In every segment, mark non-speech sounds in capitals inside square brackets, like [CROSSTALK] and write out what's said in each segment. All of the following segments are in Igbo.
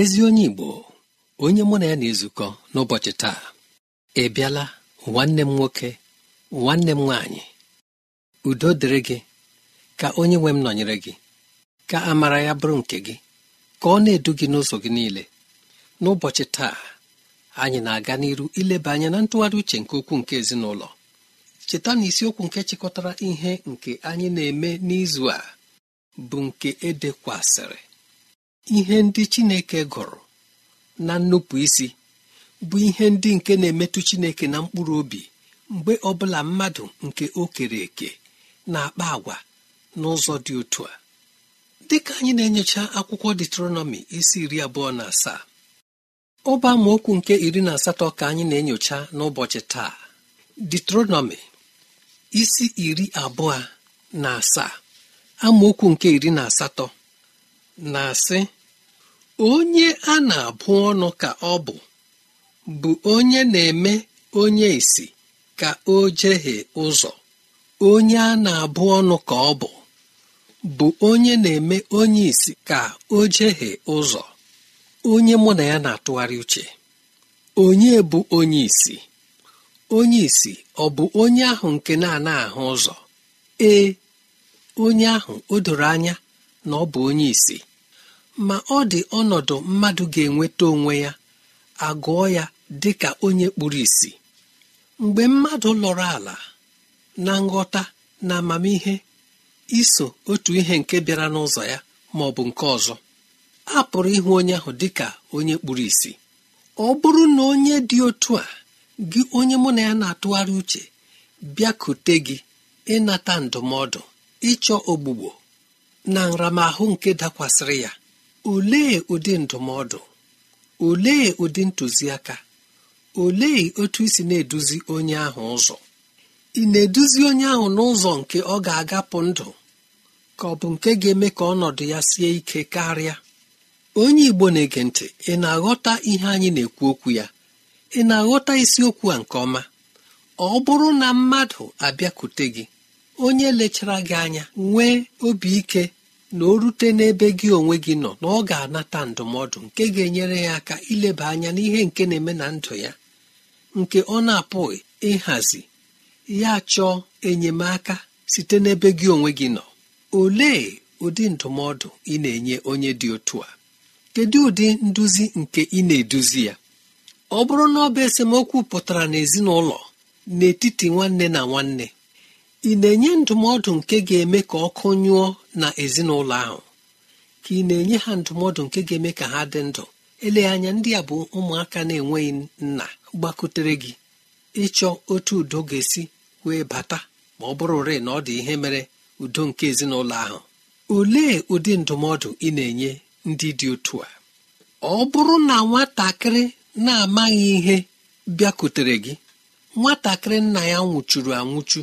Ezi onye igbo onye mụ na ya na-ezukọ n'ụbọchị taa ị bịala nwanne m nwoke nwanne m nwaanyị. Udo dịrị gị ka onye nwe m nọnyere gị ka amara ya bụrụ nke gị ka ọ na-edu gị n'ụzọ gị niile. N'ụbọchị taa anyị na-aga n'iru ileba anya na ntụgharị uche nke ukwuu nke ezinụlọ. Cheta na isiokwu nke chịkọtara ihe nke anyị na-eme n'izu a bụ nke edekwasịrị. Ihe ndị chineke gụrụ na nnupụ isi bụ ihe ndị nke na-emetụ chineke na mkpụrụ obi mgbe ọbụla mmadụ nke o kere eke na-akpa agwa n'ụzọ dị otu a. Dịka anyị na-enyocha akwụkwọ detronọmi isi iri abụọ na asaa ọba amaokwu nke iri na asatọ ka anyị na-enyocha n'ụbọchị taa. Detronọmi isi iri abụọ na asaa amaokwu nke iri na asatọ na-asị onye a na-abụ ọnụ ka ọ bụ bụ onye na-eme onye isi ka o jehie ụzọ. Onye a na-abụ ọnụ ka ọ bụ bụ onye na-eme onye isi ka o jehie ụzọ. Onye mụ na ya na-atụgharị uche onye bụ onye isi onye isi ọ bụ onye ahụ nke na-ana ahụ ụzọ? Ee onye ahụ o doro anya na ọ bụ onye isi ma ọ dị ọnọdụ mmadụ ga-enweta onwe ya agụọ ya dị ka onye kpuru ìsì. Mgbe mmadụ lọrọ ala na nghọta na amamihe iso otu ihe nke bịara n'ụzọ ya ma ọ bụ nke ọzọ a pụrụ ịhụ onye ahụ dị ka onye kpuru ìsì. Ọ bụrụ na onye dị otu a gị onye mụ na ya na-atụgharị uche bịakute gị ịnata ndụmọdụ ịchọ ogbugbo na nramahụ nke dakwasịrị ya. Olee ụdị ndụmọdụ? Olee ụdị ntụziaka? Olee otu isi na-eduzi onye ahụ ụzọ? Ị na-eduzi onye ahụ n'ụzọ nke ọ ga-agapụ ndụ? Ka ọ bụ nke ga-eme ka ọnọdụ ya sie ike karịa? Onye igbo na-ege ntị ị na-aghọta ihe anyị na-ekwu okwu ya? Ị na-aghọta isiokwu a nke ọma? Ọ bụrụ na mmadụ abịakwute gị onye lechara gị anya nwee obi ike na o rute n'ebe gị onwe gị nọ na ọ ga-anata ndụmọdụ nke ga-enyere ya aka ileba anya n'ihe nke na-eme na ndụ ya nke ọ na-apụghị ịhazi ya chọọ enyemaka site n'ebe gị onwe gị nọ. Olee ụdị ndụmọdụ ị na-enye onye dị otu a? Kedu ụdị nduzi nke ị na-eduzi ya? Ọ bụrụ na ọ bụ esemokwu pụtara n'ezinụlọ n'etiti nwanne na nwanne ị na-enye ndụmọdụ nke ga-eme ka ọkụ nyụọ na ezinụlọ ahụ? Ka ị na-enye ha ndụmọdụ nke ga-eme ka ha dị ndụ? Ele anya ndị a bụ ụmụaka na-enweghị nna gbakutere gị. Ịchọ otu udo ga-esi wee bata ma ọ bụrụ rịị na ọ dị ihe mere udo nke ezinụlọ ahụ. Olee ụdị ndụmọdụ ị na-enye ndị dị otu a? Ọ bụrụ na nwatakịrị na-amaghị ihe bịakutere gị nwatakịrị nna ya nwụchuru anwụchu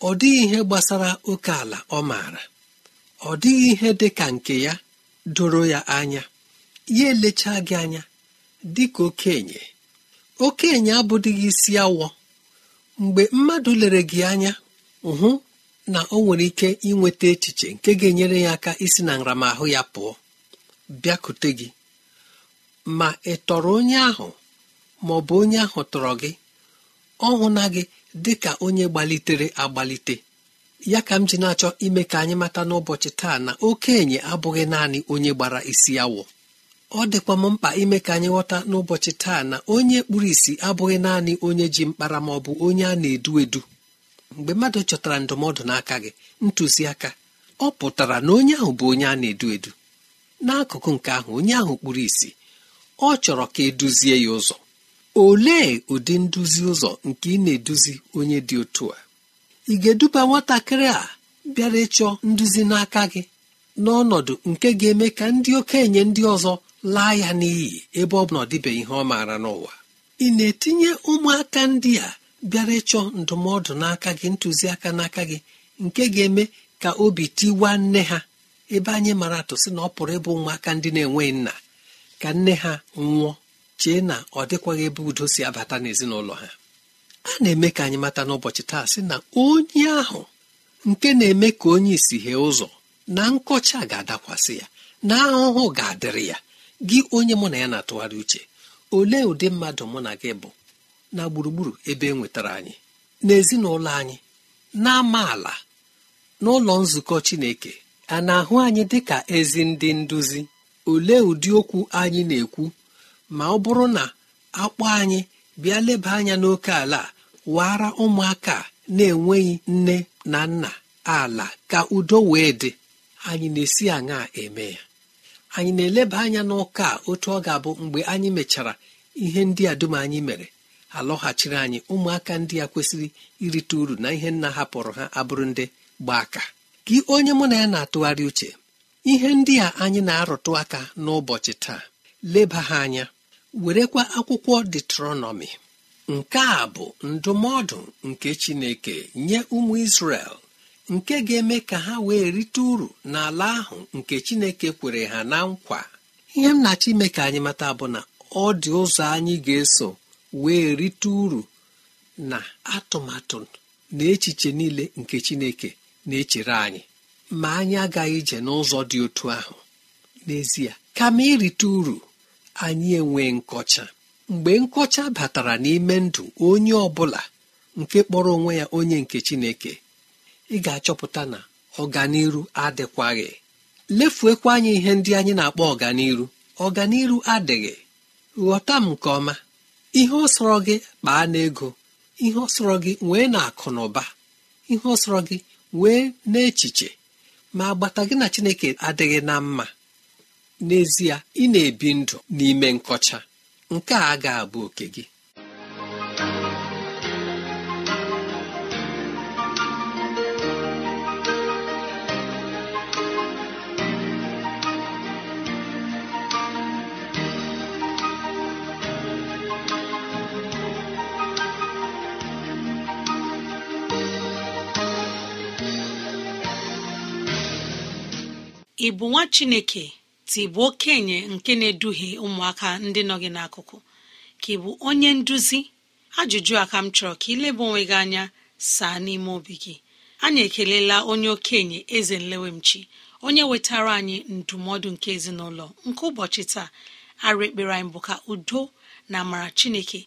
ọ dịghị ihe gbasara oke ala ọ maara. Ọ dịghị ihe dị ka nke ya doro ya anya. Ya elechaa gị anya dị ka okenye. Okenye abụdịghị isi awọ. Mgbe mmadụ lere gị anya hụ na o nwere ike inweta echiche nke ga-enyere ya aka isi na nramahụ ya pụọ. Bịakute gị. Ma ị tọrọ onye ahụ ma ọ bụ onye ahụ tọrọ gị ọ hụna gị dị ka onye gbalitere agbalite. Ya ka m ji na-achọ ime ka anyị mata n'ụbọchị taa na okenye abụghị naanị onye gbara isi awọ. Ọ dịkwa m mkpa ime ka anyị ghọta n'ụbọchị taa na onye kpuru isi abụghị naanị onye ji mkpara ma ọ bụ onye a na-edu edu. Mgbe mmadụ chọtara ndụmọdụ n'aka gị ntụziaka ọ pụtara na onye ahụ bụ onye a na-edu edu. N'akụkụ nke ahụ onye ahụ kpuru isi ọ chọrọ ka eduzie ya ụzọ. Olee ụdị nduzi ụzọ nke ị na-eduzi onye dị otu a? Ị ga-eduba nwatakịrị a bịara ịchọ nduzi n'aka gị n'ọnọdụ nke ga-eme ka ndị okenye ndị ọzọ laa ya n'iyi ebe ọ bụ na ihe ọ maara n'ụwa. Ị na-etinye ụmụaka ndị a bịara ịchọ ndụmọdụ n'aka gị ntụziaka n'aka gị nke ga-eme ka obi tiwa nne ha ebe anyị mara atụ sị na ọ pụrụ ịbụ ụmụaka ndị na-enweghị nna. Ka nne ha nwụọ. Chee na ọ dịkwaghị ebe udo si abata n'ezinụlọ ha. A na-eme ka anyị mata n'ụbọchị taa sị na onye ahụ nke na-eme ka onye isi hee ụzọ na nkọcha ga-adakwasị ya na ahụhụ ga-adịrị ya. Gị onye mụ na ya na-atụgharị uche olee ụdị mmadụ mụ na gị bụ na gburugburu ebe e nwetara anyị n'ezinụlọ anyị na amaala n'ụlọ nzukọ Chineke? A na-ahụ anyị dị ka ezi ndị nduzi? Olee ụdị okwu anyị na-ekwu? Ma ọ bụrụ na akpọ anyị bịa leba anya n'oke ala wara ụmụaka na-enweghị nne na nna ala ka udo wee dị. Anyị na-esi aṅa eme ya. Anyị na-eleba anya n'ụka otu ọ ga-abụ mgbe anyị mechara ihe ndị a dum anyị mere. Alọghachiri anyị ụmụaka ndị a kwesịrị irite uru na ihe nna hapụrụ ha abụrụ ndị gba aka. Gị onye mụ na ya na-atụgharị uche ihe ndị a anyị na-arụtụ aka n'ụbọchị taa leba ha anya. Werekwa akwụkwọ detronọmi nke a bụ ndụmọdụ nke chineke nye ụmụ isrel nke ga-eme ka ha wee rite uru n'ala ahụ nke chineke kwere ha na nkwa. Ihe m na-achọ ime ka anyị mata bụ na ọ dị ụzọ anyị ga-eso wee rite uru na atụmatụ na echiche niile nke chineke na-echere anyị. Ma anyị agaghị ije n'ụzọ dị otu ahụ. N'ezie kama irite uru anyị enwee nkọcha. Mgbe nkọcha batara n'ime ndụ onye ọ bụla nke kpọrọ onwe ya onye nke chineke ị ga-achọpụta na ọganiru adịkwaghị. Lefuekwa anyị ihe ndị anyị na-akpọ ọganiru. Ọganiru adịghị. Ghọta m nke ọma. Ihe ọ sọrọ gị kpaa n'ego. Ihe ọ sọrọ gị nwee na akụ na ụba. Ihe ọ sọrọ gị wee n'echiche. Ma agbata gị na chineke adịghị na mma. n'ezie ị na-ebi ndụ n'ime nkọcha. Nke a ga-abụ oke gị. Ị bụ nwa chineke? Ka ị bụ okenye nke na-eduhie ụmụaka ndị nọ gị n'akụkụ. Ka ị bụ onye nduzi ajụjụ a ka m chọrọ ka ileba onwe gị anya saa n'ime obi gị. Anyị ekelela onye okenye eze nlewemchi onye wetara anyị ndụmọdụ nke ezinụlọ nke ụbọchị taa. Arụ ekpere anyị bụ ka udo na amara chineke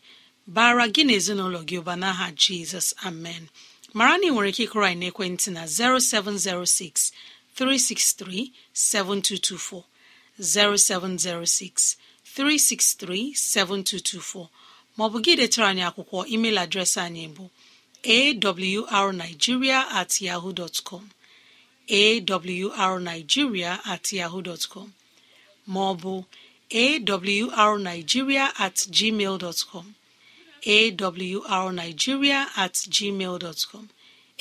bara gị na ezinụlọ gị ụba n'aha jizọs. Amen. Mara na ị nwere ike ịkụrụ anyị n'ekwentị na 0706 363 7224 0706 363 7224 maọbụ gị detara anyị akwụkwọ email adreesị anyị bụ awrnigeria at yahoo dot com. At yahoo dot maọbụ awrnigeria at gmail dot com. At gmail dot com.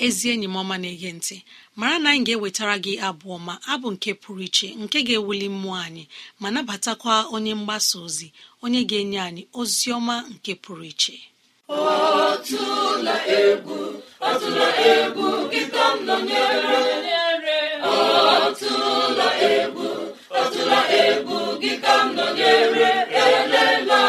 Ezi enyi m ọma na-ege ntị mara na anyị ga-ewetara gị abụ ọma abụ nke pụrụ iche nke ga-ewuli mmụọ anyị ma nabatakwa onye mgbasa ozi onye ga-enye anyị ozi ọma nke pụrụ iche. Ọtụla egwu ọtụla egwu gị ka m nọnyere. Elela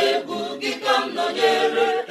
egwu gị ka m nọnyere.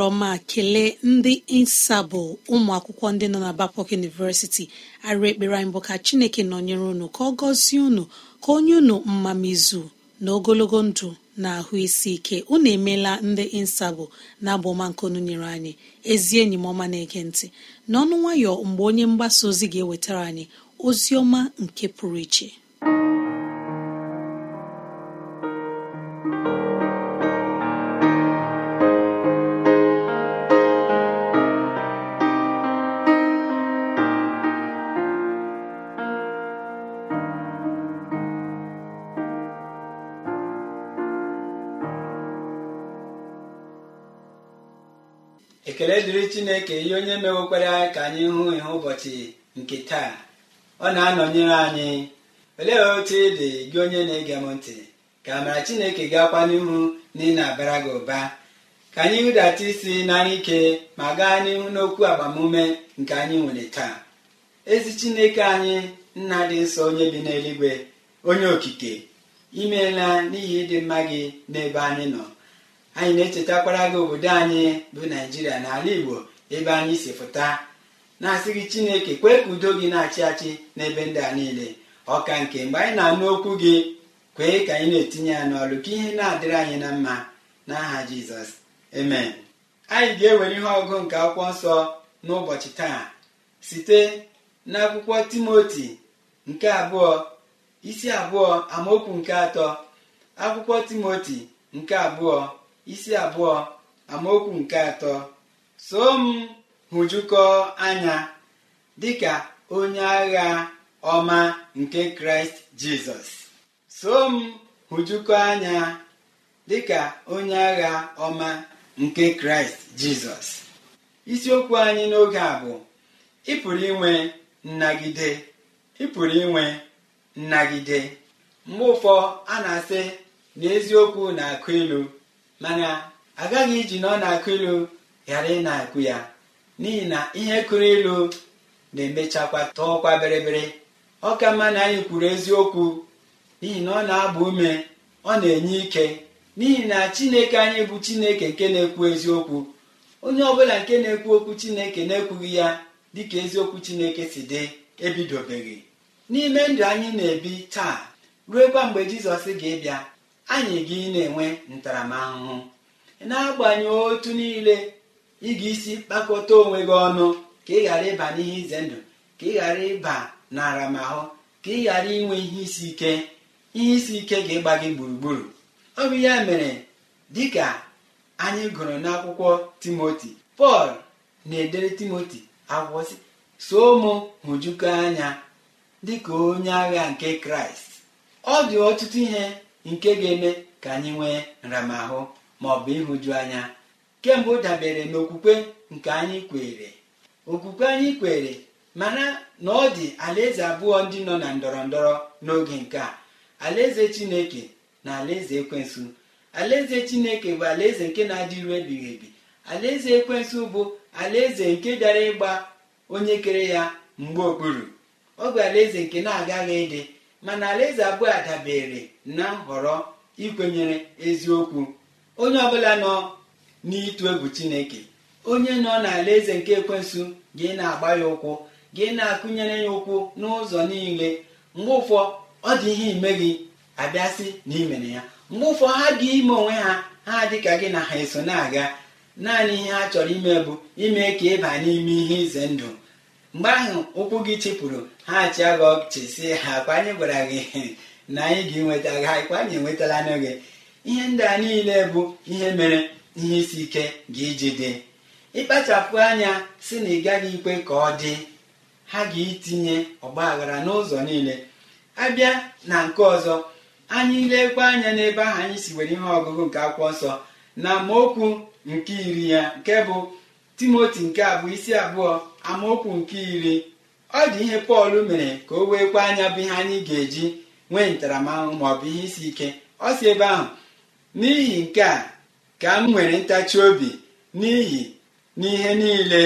Ohere ọma kelee ndị insabụ ụmụ akwụkwọ ndị nọ na Bapok University. Arụ ekpere anyị bụ ka Chineke nọnyere unu ka ọ gọzie unu ka onye unu mmamizu na ogologo ndụ na ahụ isi ike. Unu emeela ndị insabụ na abụọma nke unu nyere anyị. Ezi enyi m ọma na-ege ntị n'ọnụ nwayọ mgbe onye mgbasa ozi ga-ewetara anyị ozi ọma nke pụrụ iche. Ekele dịrị chineke ihe onye mewekwara ka anyị hụ ihe ụbọchị nke taa. Ọ na-anọnyere anyị. Olee otu ị dị gị onye na-ege m ntị? Ka amara chineke ga-akwa n'ihu na ị na-abara gị ụba. Ka anyị hụdata isi nara ike ma gaa n'ihu n'okwu agbamume nke anyị nwere taa. Ezi chineke anyị nna dị nsọ onye bi n'eluigwe onye okike imeela n'ihi ịdị mma gị n'ebe anyị nọ. Anyị na-echetakwara gị obodo anyị bụ naijiria n'ala igbo ebe anyị si fụta na-asị gị chineke kwee ka udo gị na-achị achị n'ebe ndị a niile. Ọka nke mgbe anyị na-anụ okwu gị kwee ka anyị na-etinye ya n'ọrụ ka ihe na-adịrị anyị na mma. N'aha jizọs amen. Anyị ga-ewere ihe ọgụ nke akwụkwọ nsọ n'ụbọchị taa site n'akwụkwọ timoti nke abụọ isi abụọ amaokwu nke atọ. Akwụkwọ timoti nke abụọ. Isi abụọ amaokwu nke atọ. So m hụjukọ anya dịka onye agha ọma nke kraịst jizọs. So m hụjukọ anya dịka onye agha ọma nke kraịst jizọs. Isiokwu anyị n'oge a bụ ịpụrụ inwe nnagide ịpụrụ inwe nnagide. Mgbe ụfọ a na-asị na eziokwu na-akụ ilu. Mana agaghị iji na ọ na-akụ ilu ghara ị na-akụ ya n'ihi na ihe kụrụ ilu na-emechakwa tọọkwa bịrịbịrị. Ọ ka mma na anyị kwuru eziokwu n'ihi na ọ na-agba ume ọ na-enye ike n'ihi na chineke anyị bụ chineke nke na-ekwu eziokwu. Onye ọbụla nke na-ekwu okwu chineke na-ekwughị ya dịka eziokwu chineke si dị ebidobeghị. N'ime ndụ anyị na-ebi taa ruekwa mgbe jizọs ga-ebịa anyị gị na-enwe ntaramahụhụ. Na-agbanye otu niile ị ga-isi kpakọta onwe gị ọnụ ka ị ghara ịba n'ihe ize ndụ ka ị ghara ịba na aramahụ ka ị ghara inwe ihe isi ike ihe isi ike ga-ịgba gị gburugburu. Ọ bụ ya mere dịka anyị gụrụ n'akwụkwọ timoti pọl na-edere timoti akwụkwọ si so mụ hụjukọ anya dịka onye agha nke kraịst. Ọ dị ọtụtụ ihe nke ga-eme ka anyị nwee nramahụ ma ọ bụ ịhụju anya. Kemgbe dabere n'okwukwe nke anyị kwere okwukwe anyị kwere mana na ọ dị alaeze abụọ ndị nọ na ndọrọ ndọrọ n'oge nke a. Alaeze chineke na alaeze ekwensu. Alaeze chineke bụ alaeze nke na-adịru ebighị ebi. Alaeze ekwensu bụ alaeze nke bịara ịgba onye kere ya mgbe okpuru. Ọ bụ alaeze nke na-agaghị ịdị mana alaeze abụọ a dabere na nhọrọ ikwenyere eziokwu. Onye ọbụla nọ n'ịtụ egwu chineke onye nọ n'ala eze nke ekwensu gị na-agba ya ụkwụ gị na-akụnyere ya ụkwụ n'ụzọ niile. Mgbe ụfọ ọ dị ihe ime gị abịasị na imere ya. Mgbe ụfọ ha dị ime onwe ha ha dịka gị na ha eso na-aga. Naanị ihe ha chọrọ ime bụ ime ka ịba n'ime ihe ize ndụ. Mgbe ahụ ụkwụ gị chịpụrụ ha achịa gị ọchị si ha kwa anyị gwara gị [LAUGHS] na anyị ga-enweta gị ha kwa anyị enwetala n'oge ihe ndị a niile bụ ihe mere ihe isi ike ga iji dị. Ịkpachapụ anya si na ị gaghị ikwe ka ọ dị. Ha ga-itinye ọgba aghara n'ụzọ niile. Abịa na nke ọzọ anyị lekwa anya n'ebe ahụ anyị si were ihe ọgụgụ nke akwụkwọ nsọ na amaokwu nke iri ya nke bụ timoti nke abụọ isi abụọ amaokwu nke iri. Ọ dị ihe pọl mere ka o weekwa anya bụ ihe anyị ga-eji nwee ntaramahụhụ maọbụ ihe isi ike. Ọ si ebe ahụ n'ihi nke a ka m nwere ntachi obi n'ihi n'ihe niile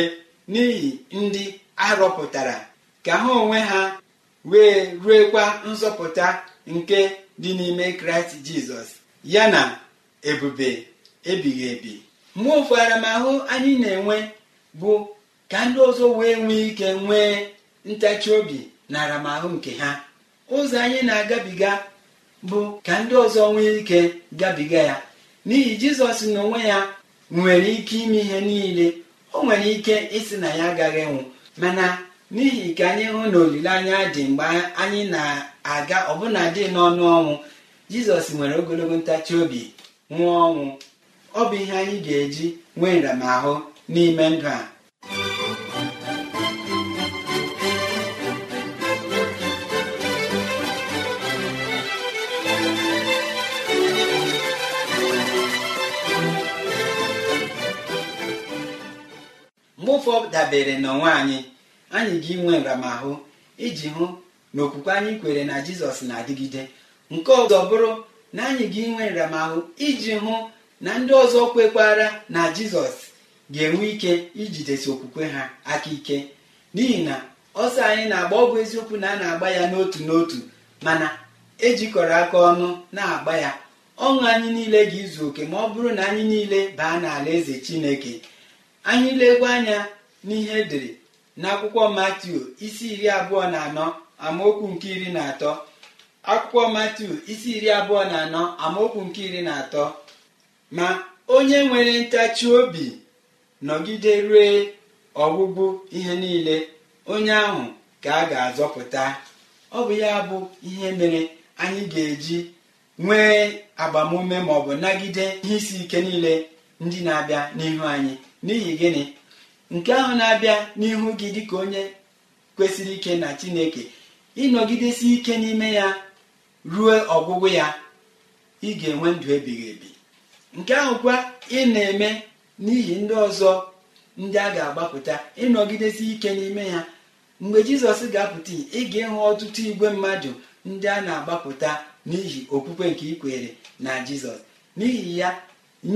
n'ihi ndị arọpụtara ka ha onwe ha wee ruekwa nzọpụta nke dị n'ime kraịst jizọs ya na ebube ebighị ebi. Mgbe ụfụ aramahụ anyị na-enwe bụ ka ndị ọzọ wee nwee ike nwee ntachi obi na aramahụ nke ha. Ụzọ anyị na-agabiga bụ ka ndị ọzọ nwee ike gabiga ya. N'ihi jizọs n'onwe ya nwere ike ime ihe niile o nwere ike ịsị na ya agaghị enwụ mana n'ihi ka anyị hụ na olileanya dị mgbe anyị na-aga ọbụna dị n'ọnụ ọnwụ jizọs nwere ogologo ntachi obi nwụọ ọnwụ. Ọ bụ ihe anyị ga-eji nwee nramahụ n'ime ndụ a. Ụfọdụ dabere n'onwe anyị anyị ga inwe nramahụ iji hụ na okwukwe anyị kwere na jizọs na-adịgide. Nke ọzọ bụrụ na anyị ga inwe nramahụ iji hụ na ndị ọzọ kwekwara na jizọs ga-enwe ike ijidesi okwukwe ha aka ike n'ihi na ọsọ anyị na-agba ọgwụ eziokwu na a na-agba ya n'otu n'otu mana ejikọrọ aka ọnụ na-agba ya. Ọṅụ anyị niile ga-izu oke ma ọ bụrụ na anyị niile baa n'ala eze chineke anyị legwa anya n'ihe edere n'akwụkwọ matiu isi iri abụọ na anọ amaokwu nke iri na atọ. Akwụkwọ matiu isi iri abụọ na anọ amaokwu nke iri na atọ. Ma onye nwere ntachi obi nọgide rue ọgwụgwụ ihe niile onye ahụ ka a ga-azọpụta. Ọ bụ ya bụ ihe mere anyị ga-eji nwee agbamume maọbụ nagide ihe isi ike niile ndị na-abịa n'ihu anyị. N'ihi gịnị? Nke ahụ na-abịa n'ihu gị dịka onye kwesịrị ike na chineke ịnọgidesi ike n'ime ya ruo ọgwụgwụ ya ị ga-enwe ndụ ebighị ebi. Nke ahụkwa ị na-eme n'ihi ndị ọzọ ndị a ga-agbapụta. Ịnọgidesi ike n'ime ya. Mgbe jizọs ga-apụta ị ga-ịhụ ọtụtụ igwe mmadụ ndị a na-agbapụta n'ihi okwukwe nke ikwere na jizọs. N'ihi ya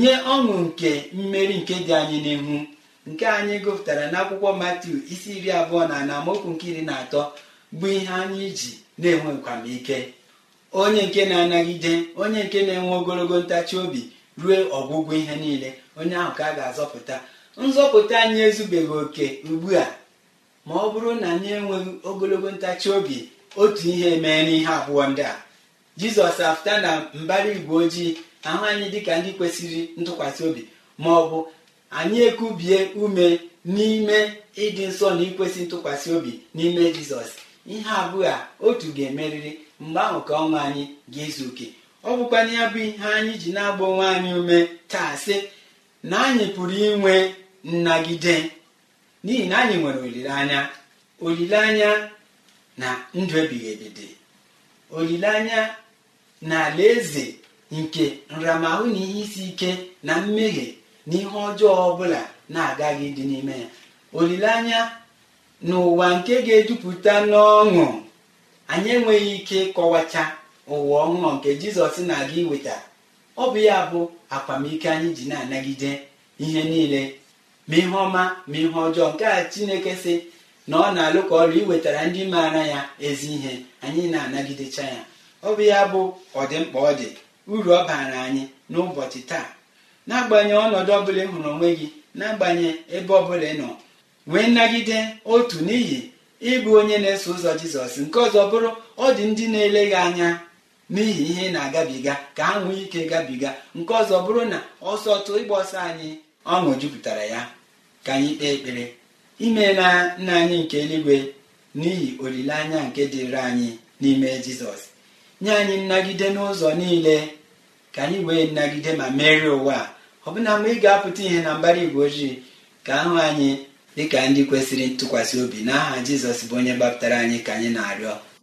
nye ọṅụ nke mmeri nke dị anyị n'ihu. Nke anyị gụpụtara n'akwụkwọ matiu isi iri abụọ na na amaokwu nke iri na atọ bụ ihe anyị ji na-enwe nkwamike onye nke na-anagide onye nke na-enwe ogologo ntachi obi ruo ọgwụgwụ ihe niile onye ahụ ka a ga-azọpụta. Nzọpụta anyị ezubeghị oke ugbu a. Ma ọ bụrụ na anyị enweghị ogologo ntachi obi otu ihe mee n'ihe abụọ ndị a. Jizọs afụta na mbara igwe ojii ahụ anyị dịka ndị kwesịrị ntụkwasị obi ma ọ bụ anyị ekubie ume n'ime ịdị nsọ na ikwesị ntụkwasị obi n'ime jizọs. Ihe abụọ a otu ga-emerịrị mgbe ahụ ka ọnwa anyị ga-ezu oke. Ọ bụkwana ya bụ ihe anyị ji na-agba onwe anyị ume taa sị na anyị pụrụ inwe nnagide. N'ihi na anyị nwere olileanya olileanya na ndụ ebighị olileanya na alaeze nke nramahụ na ihe isi ike na mmehie na ihe ọjọọ ọbụla na-agaghị dị n'ime ya. Olileanya n'ụwa nke ga-ejupụta n'ọṅụ anyị enweghị ike ịkọwacha ụwa ọhụrụ nke jizọs na-aga iweta ọ bụ ya bụ akwamike anyị ji na-anagide ihe niile ma ihe ọma ma ihe ọjọọ. Nke a chineke sị na ọ na-alụ ka ọrụ iwetara ndị maara ya ezi ihe anyị na-anagidecha ya. Ọ bụ ya bụ ọdịmkpa ọ dị uru ọ baara anyị n'ụbọchị taa. N'agbanyeghị ọnọdụ ọbụla ị hụrụ onwe gị n'agbanyeghị ebe ọbụla ị nọ wee nnagide otu n'ihi ịbụ onye na-eso ụzọ jizọs. Nke ọzọ bụrụ ọ dị ndị na-ele gị anya n'ihi ihe na-agabiga ka ha nwee ike gabiga. Nke ọzọ bụrụ na ọsọ tụ ịgba ọsọ anyị ọṅụ jupụtara ya ka anyị kpee ekpere. Imeela nna anyị nke eluigwe n'ihi olileanya nke dịrị anyị n'ime jizọs. Nye anyị nnagide n'ụzọ niile ka anyị wee nnagide ma merie ụwa. Ọbụna mgbe ị ga-apụta ihe na mbara igwe ojii ka ahụ anyị dịka ndị kwesịrị ntụkwasị obi n'aha jizọs bụ onye gbapụtara anyị ka anyị na-arịọ.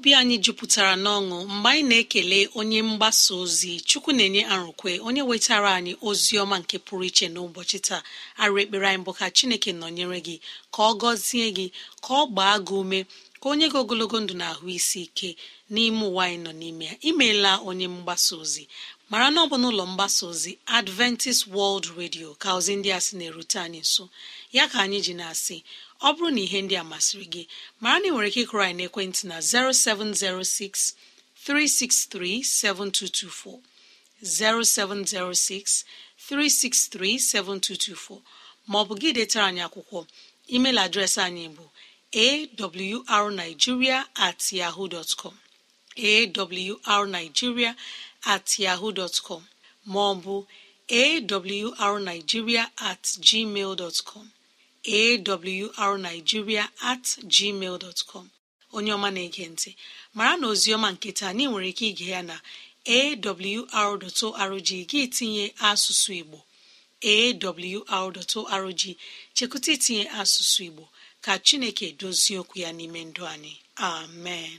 obi anyị jupụtara n'ọṅụ mgbe anyị na-ekele onye mgbasa ozi chukwu na-enye arụkwe onye wetara anyị ozi ọma nke pụrụ iche n'ụbọchị taa. Arụ ekpere anyị bụ ka chineke nọnyere gị ka ọ gọzie gị ka ọ gbaa gị ume ka onye gị ogologo ndụ na ahụ isi ike n'ime ụwa anyị nọ n'ime ya. Imeela onye mgbasa ozi. Mara na ọ bụ n'ụlọ mgbasa ozi adventist world radio ka ozi ndị a sị na-erute anyị nso. Ya ka anyị ji na-asị ọ bụrụ na ihe ndị a masịrị gị mara na ị nwere ike ịkụrụ anyị n'ekwentị na 0706 363 7224 0706 363 7224 maọbụ gị detara anyị akwụkwọ. Email adreesị anyị bụ awrnigeria at yahoo dot com awrnigeria at yahoo dot com awrnigeria at gmail com. Awrnigeria at gmail com. Onye ọma na-ege ntị mara na oziọma nke taa anyị nwere ike ige ya na awr.org gị tinye asụsụ igbo. Awr.org chekwụta itinye asụsụ igbo ka chineke dozie okwu ya n'ime ndụ anyị. Amen.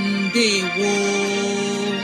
mbe woo